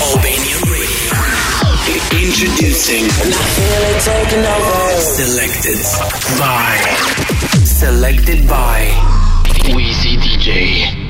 Albania. Radio. Introducing. Selected by. Selected by. Wizii DJ.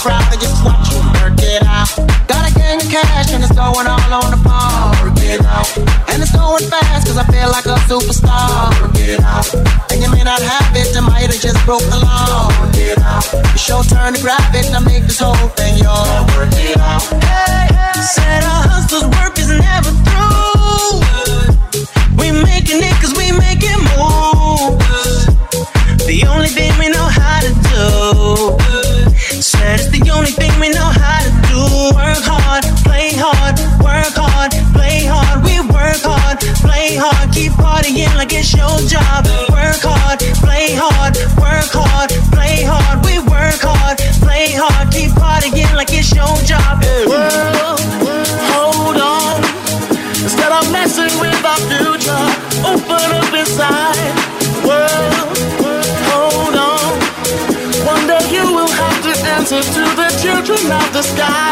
crowd and just watch you work it out. Got a gang of cash and it's going all on the palm. Work it out. And it's going fast cause I feel like a superstar. Work it out. And you may not have it, I might have just broke the law. Work it out. It's your turn to grab it and I make this whole thing yours. Work it out. Hey, hey. set up. answer to the children of the sky.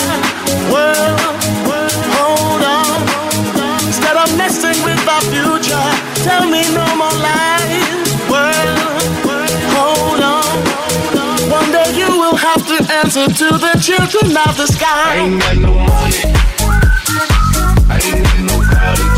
World, world hold, on. Instead of messing with our future, tell me no more lies. World, hold, on. One day you will have to answer to the children of the sky. I ain't got no money. I ain't got no college.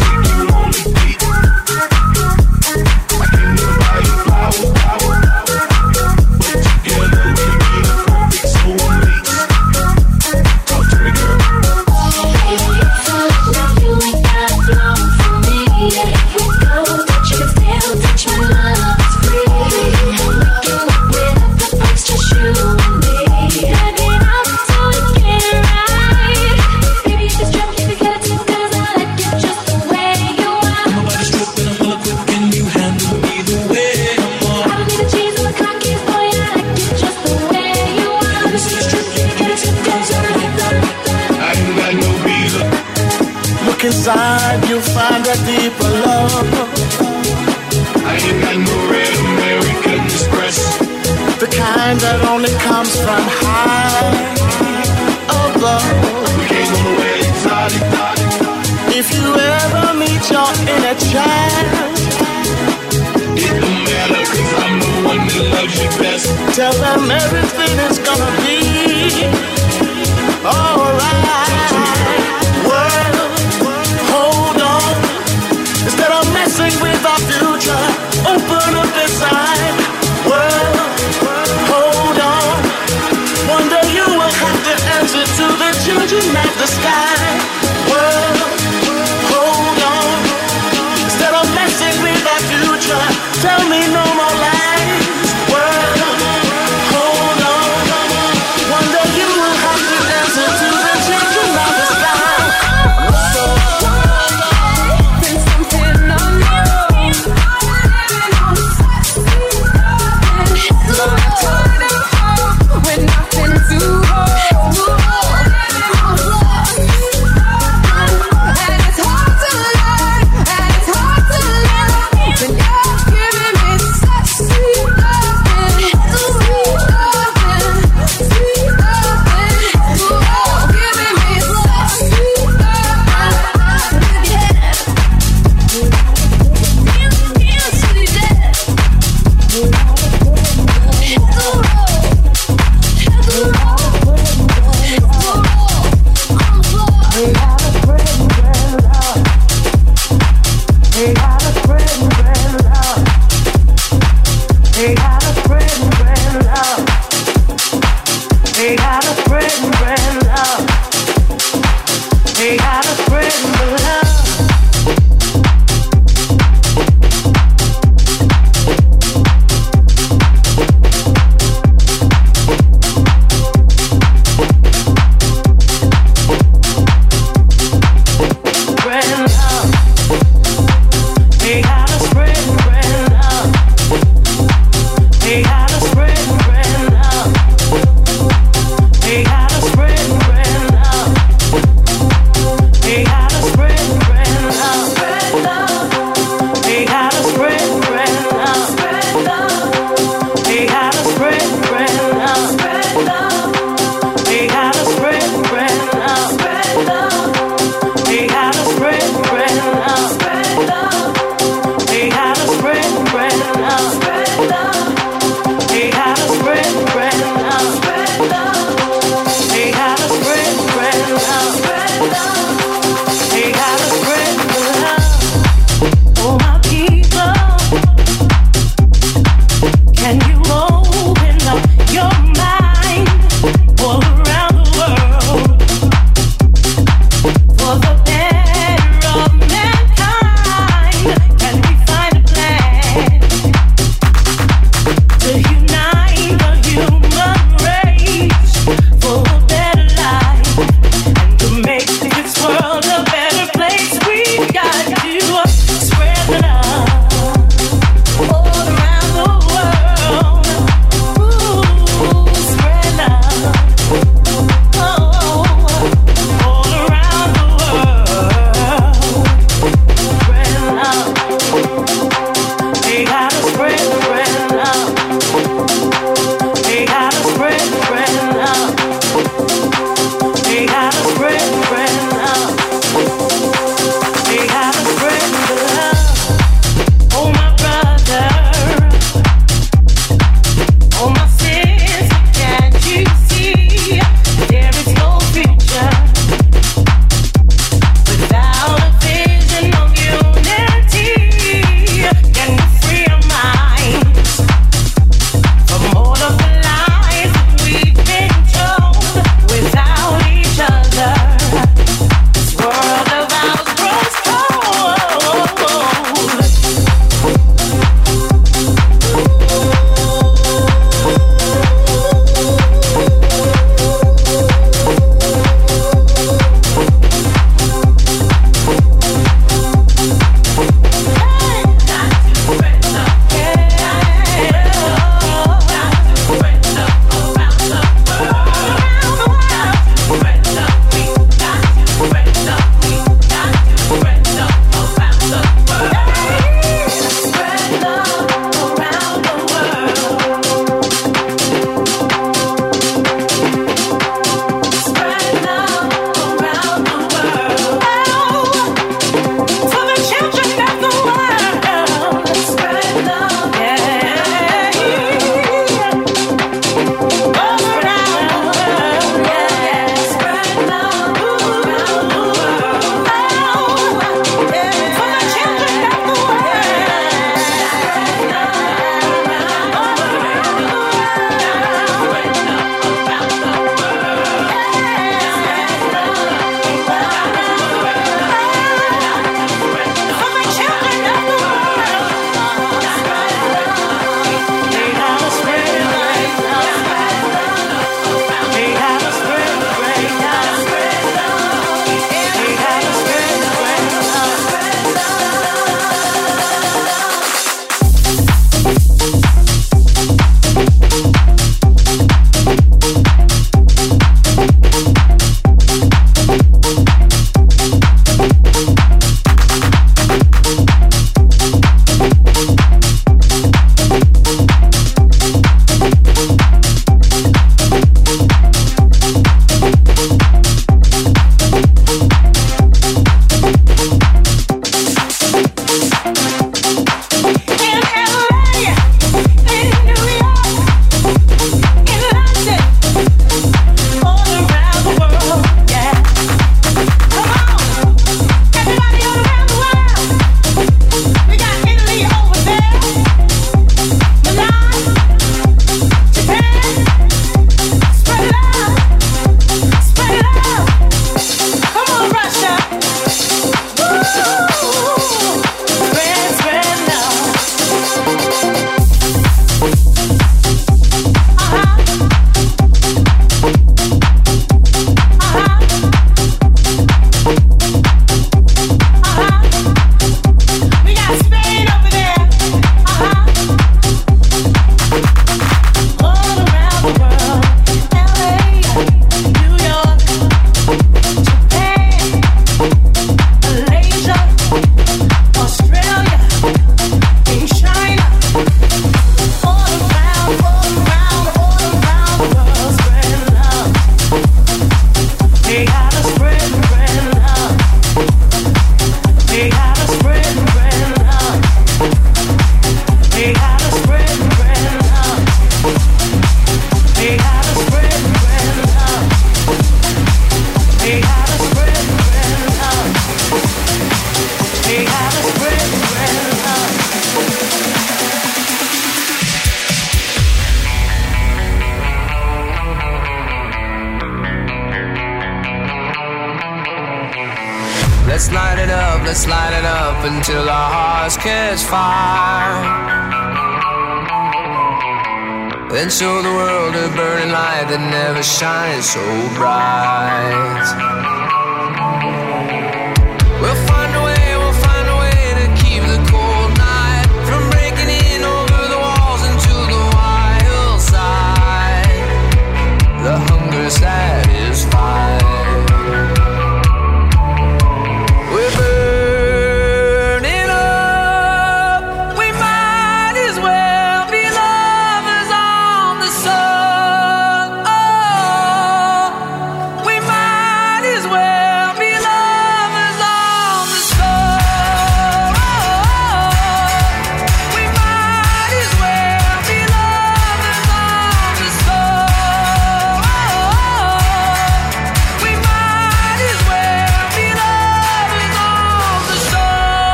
So bright.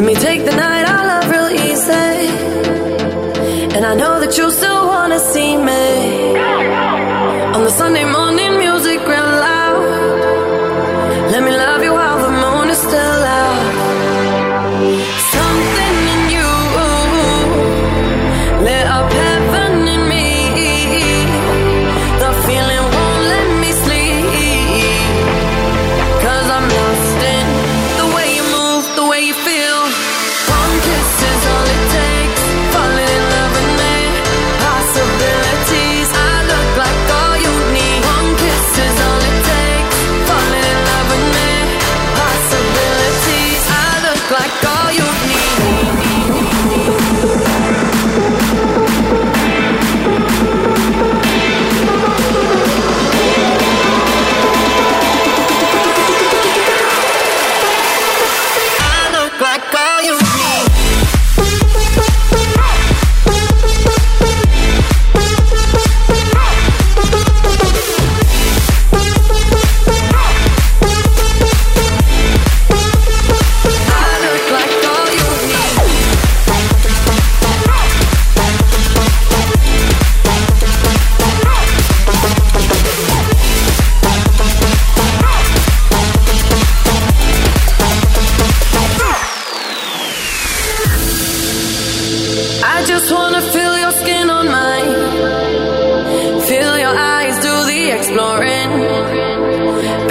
Let me take the night I love real easy. And I know that you still wanna see me. On the Sunday morning music real loud. Let me love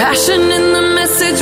Passion in the message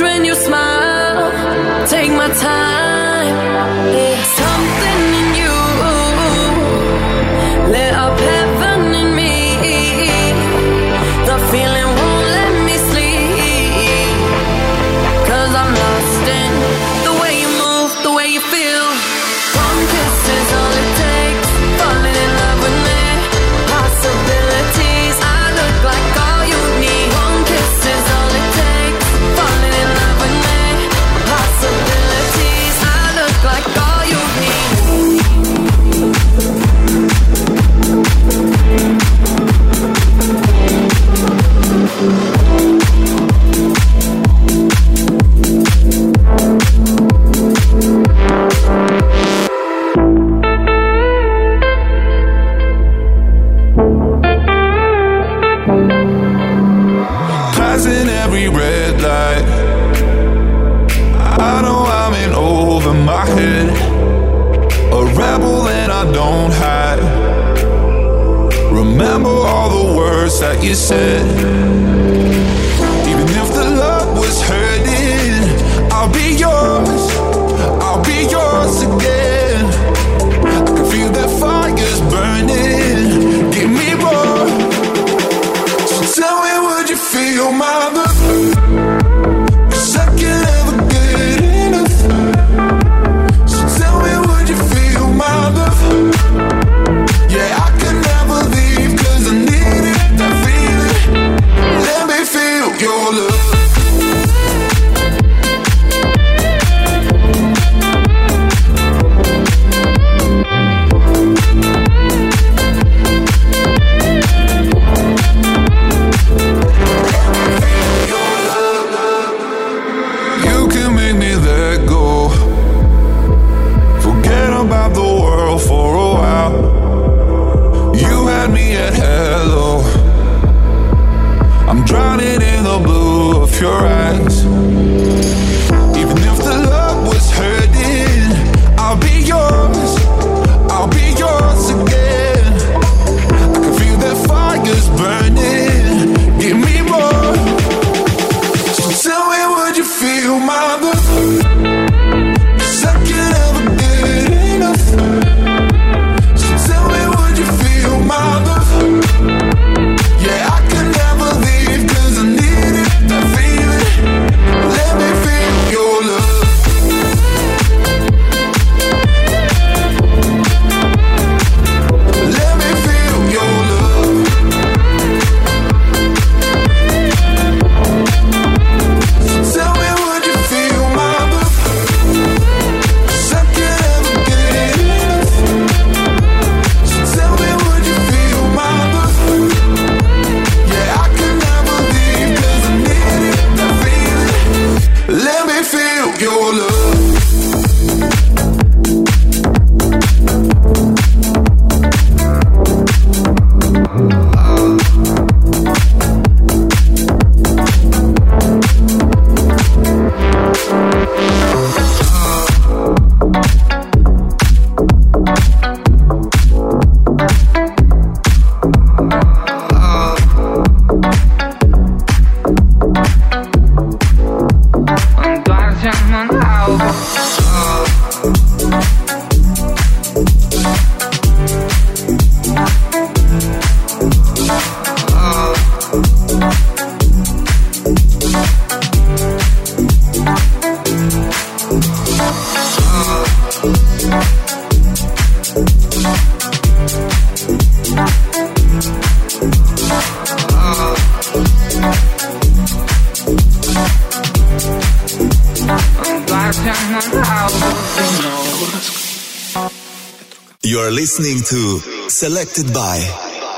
Selected by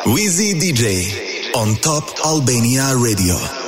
Wizii DJ on Top Albania Radio.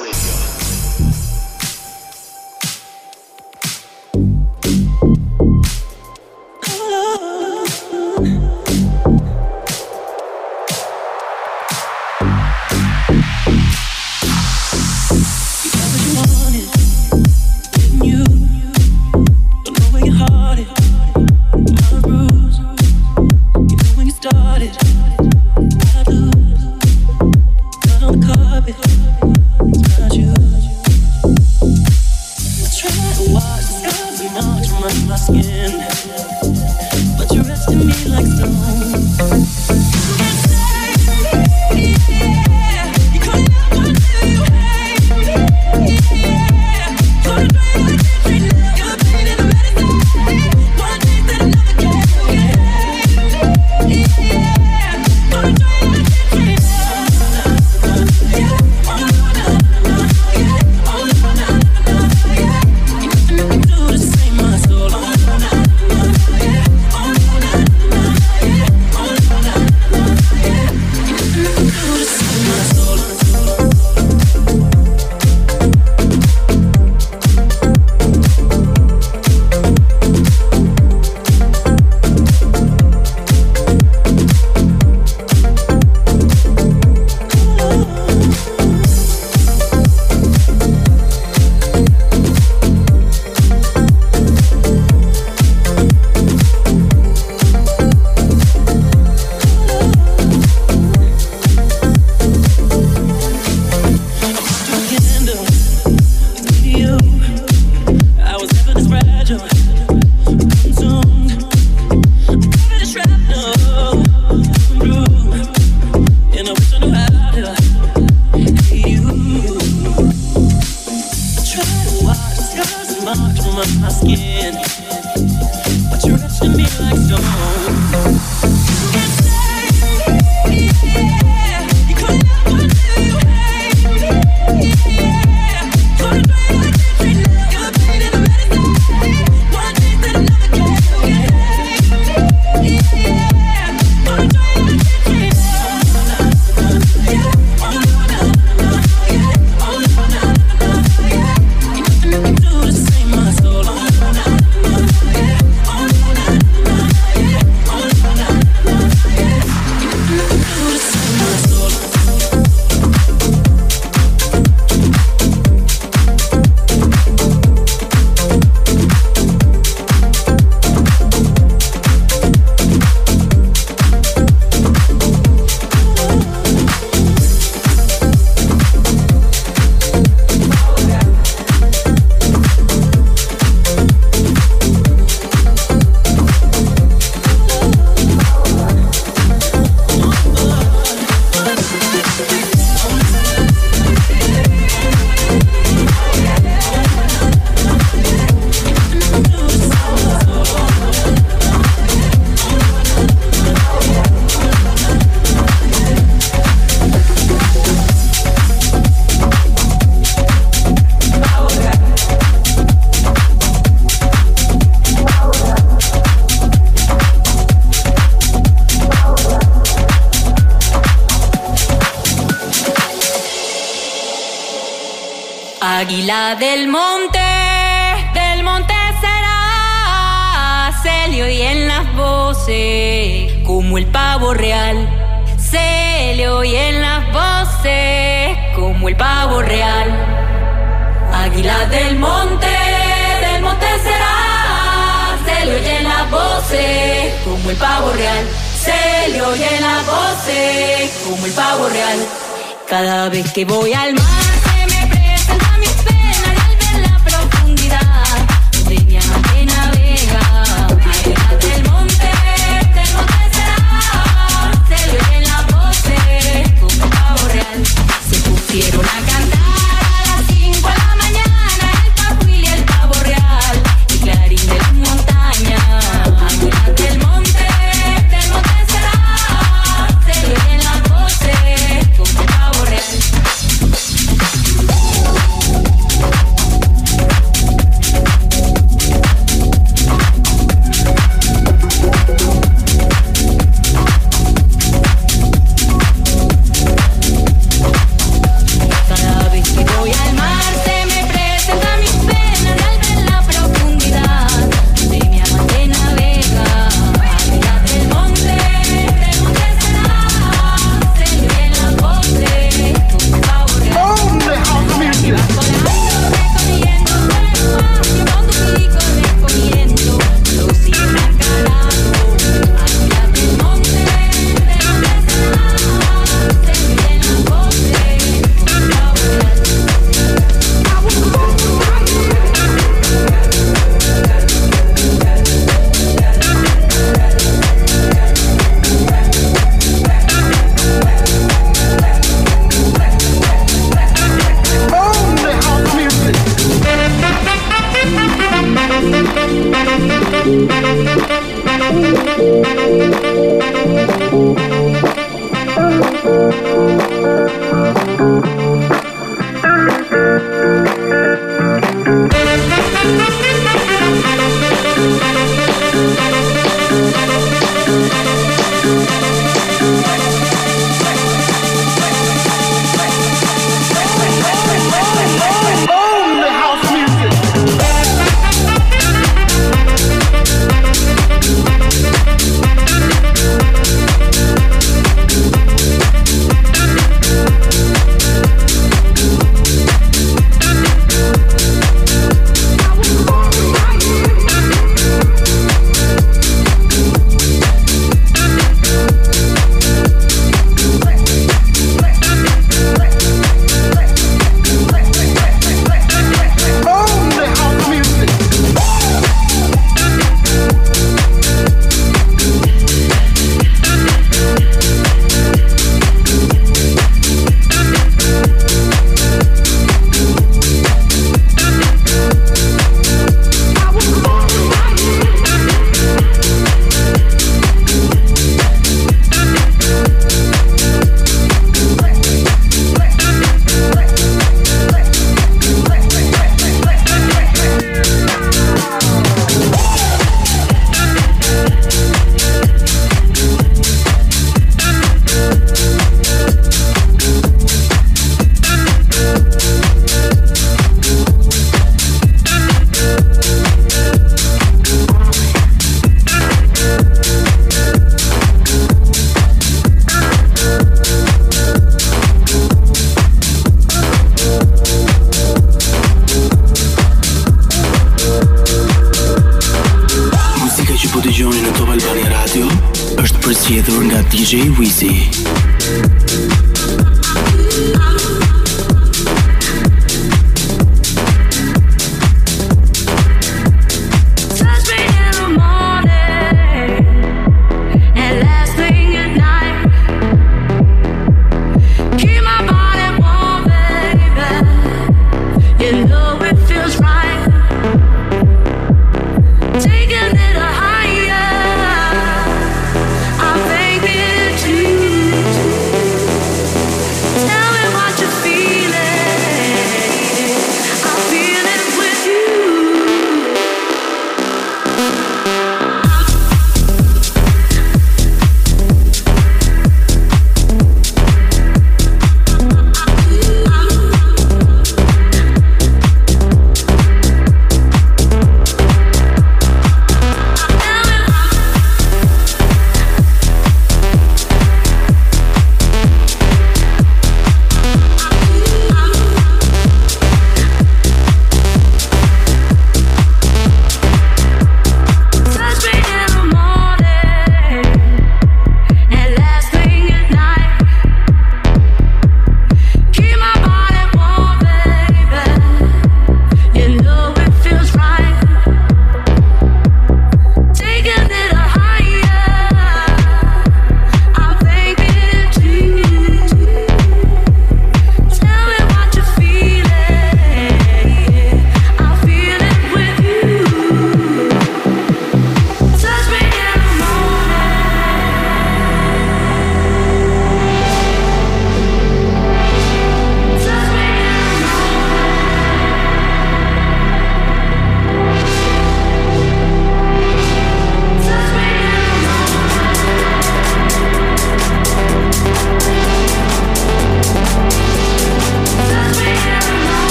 Águila del monte, del monte será Celio y en las voces, como el pavo real. Celio y en las voces, como el pavo real. Águila del monte, del monte será Celio y en las voces, como el pavo real. Celio y en las voces, como el pavo real. Cada vez que voy al mar.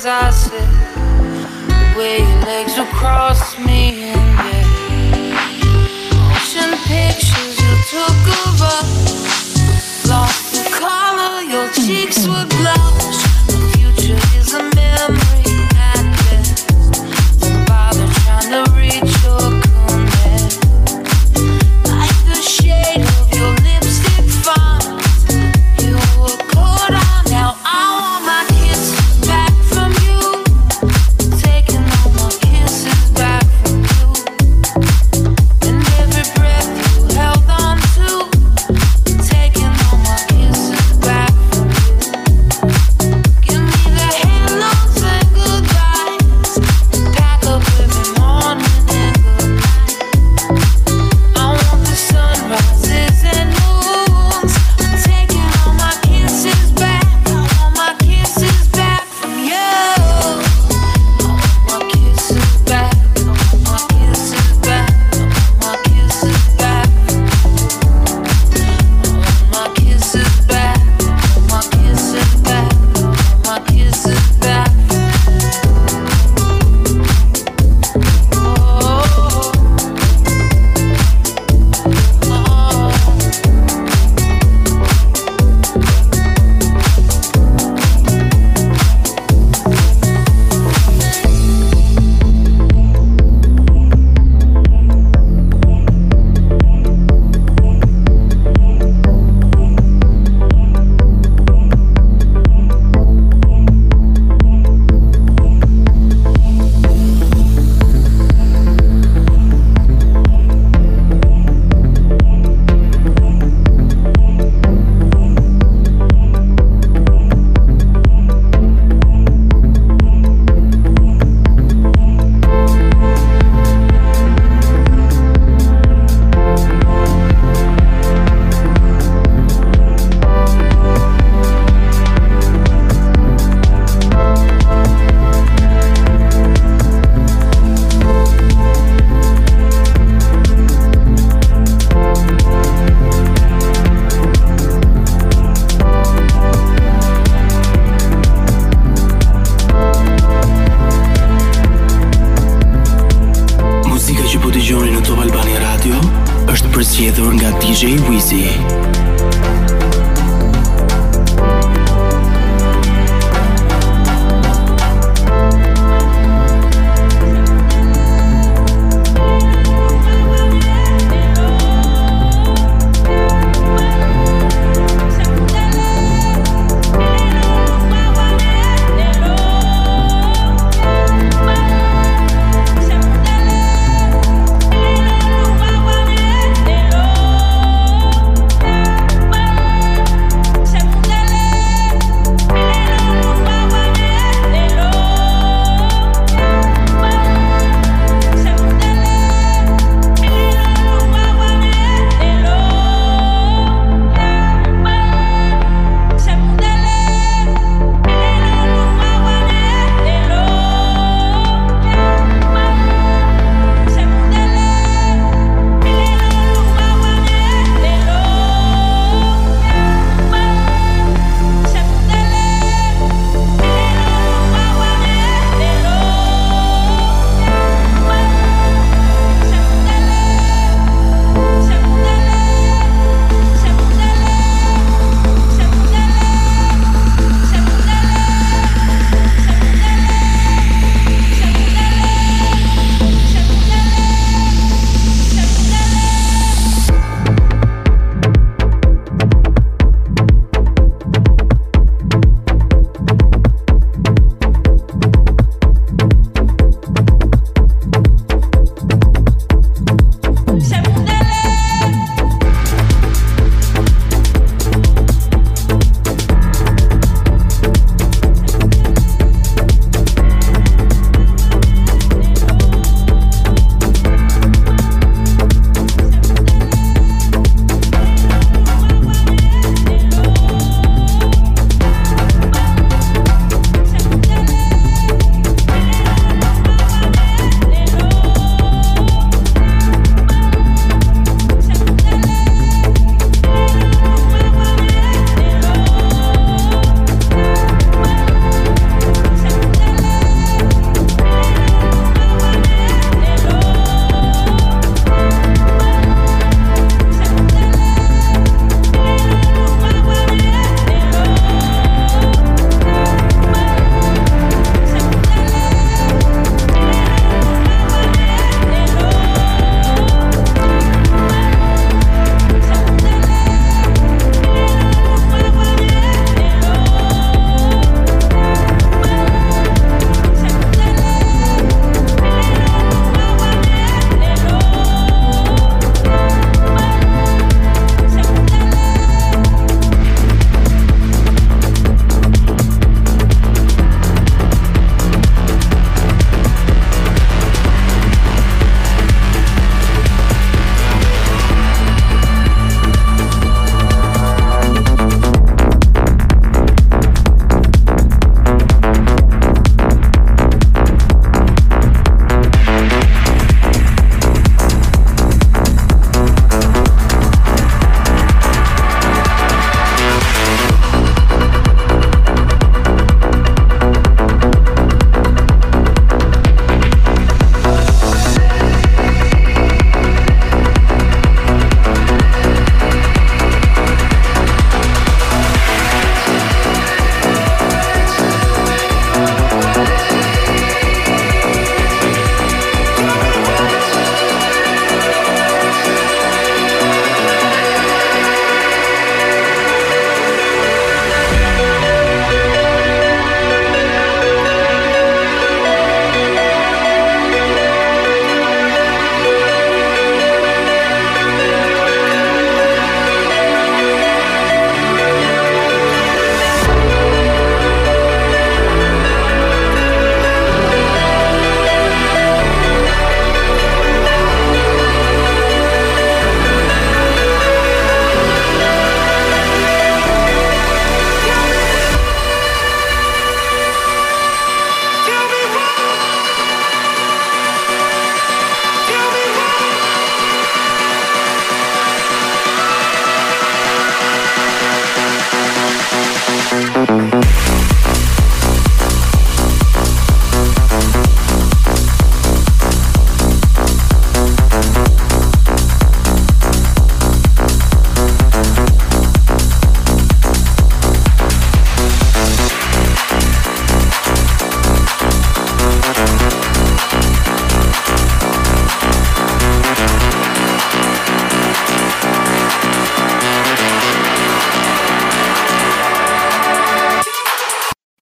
as I sit way your legs will cross me and yeah. Motion pictures you took of us, lost the color, your cheeks were blush.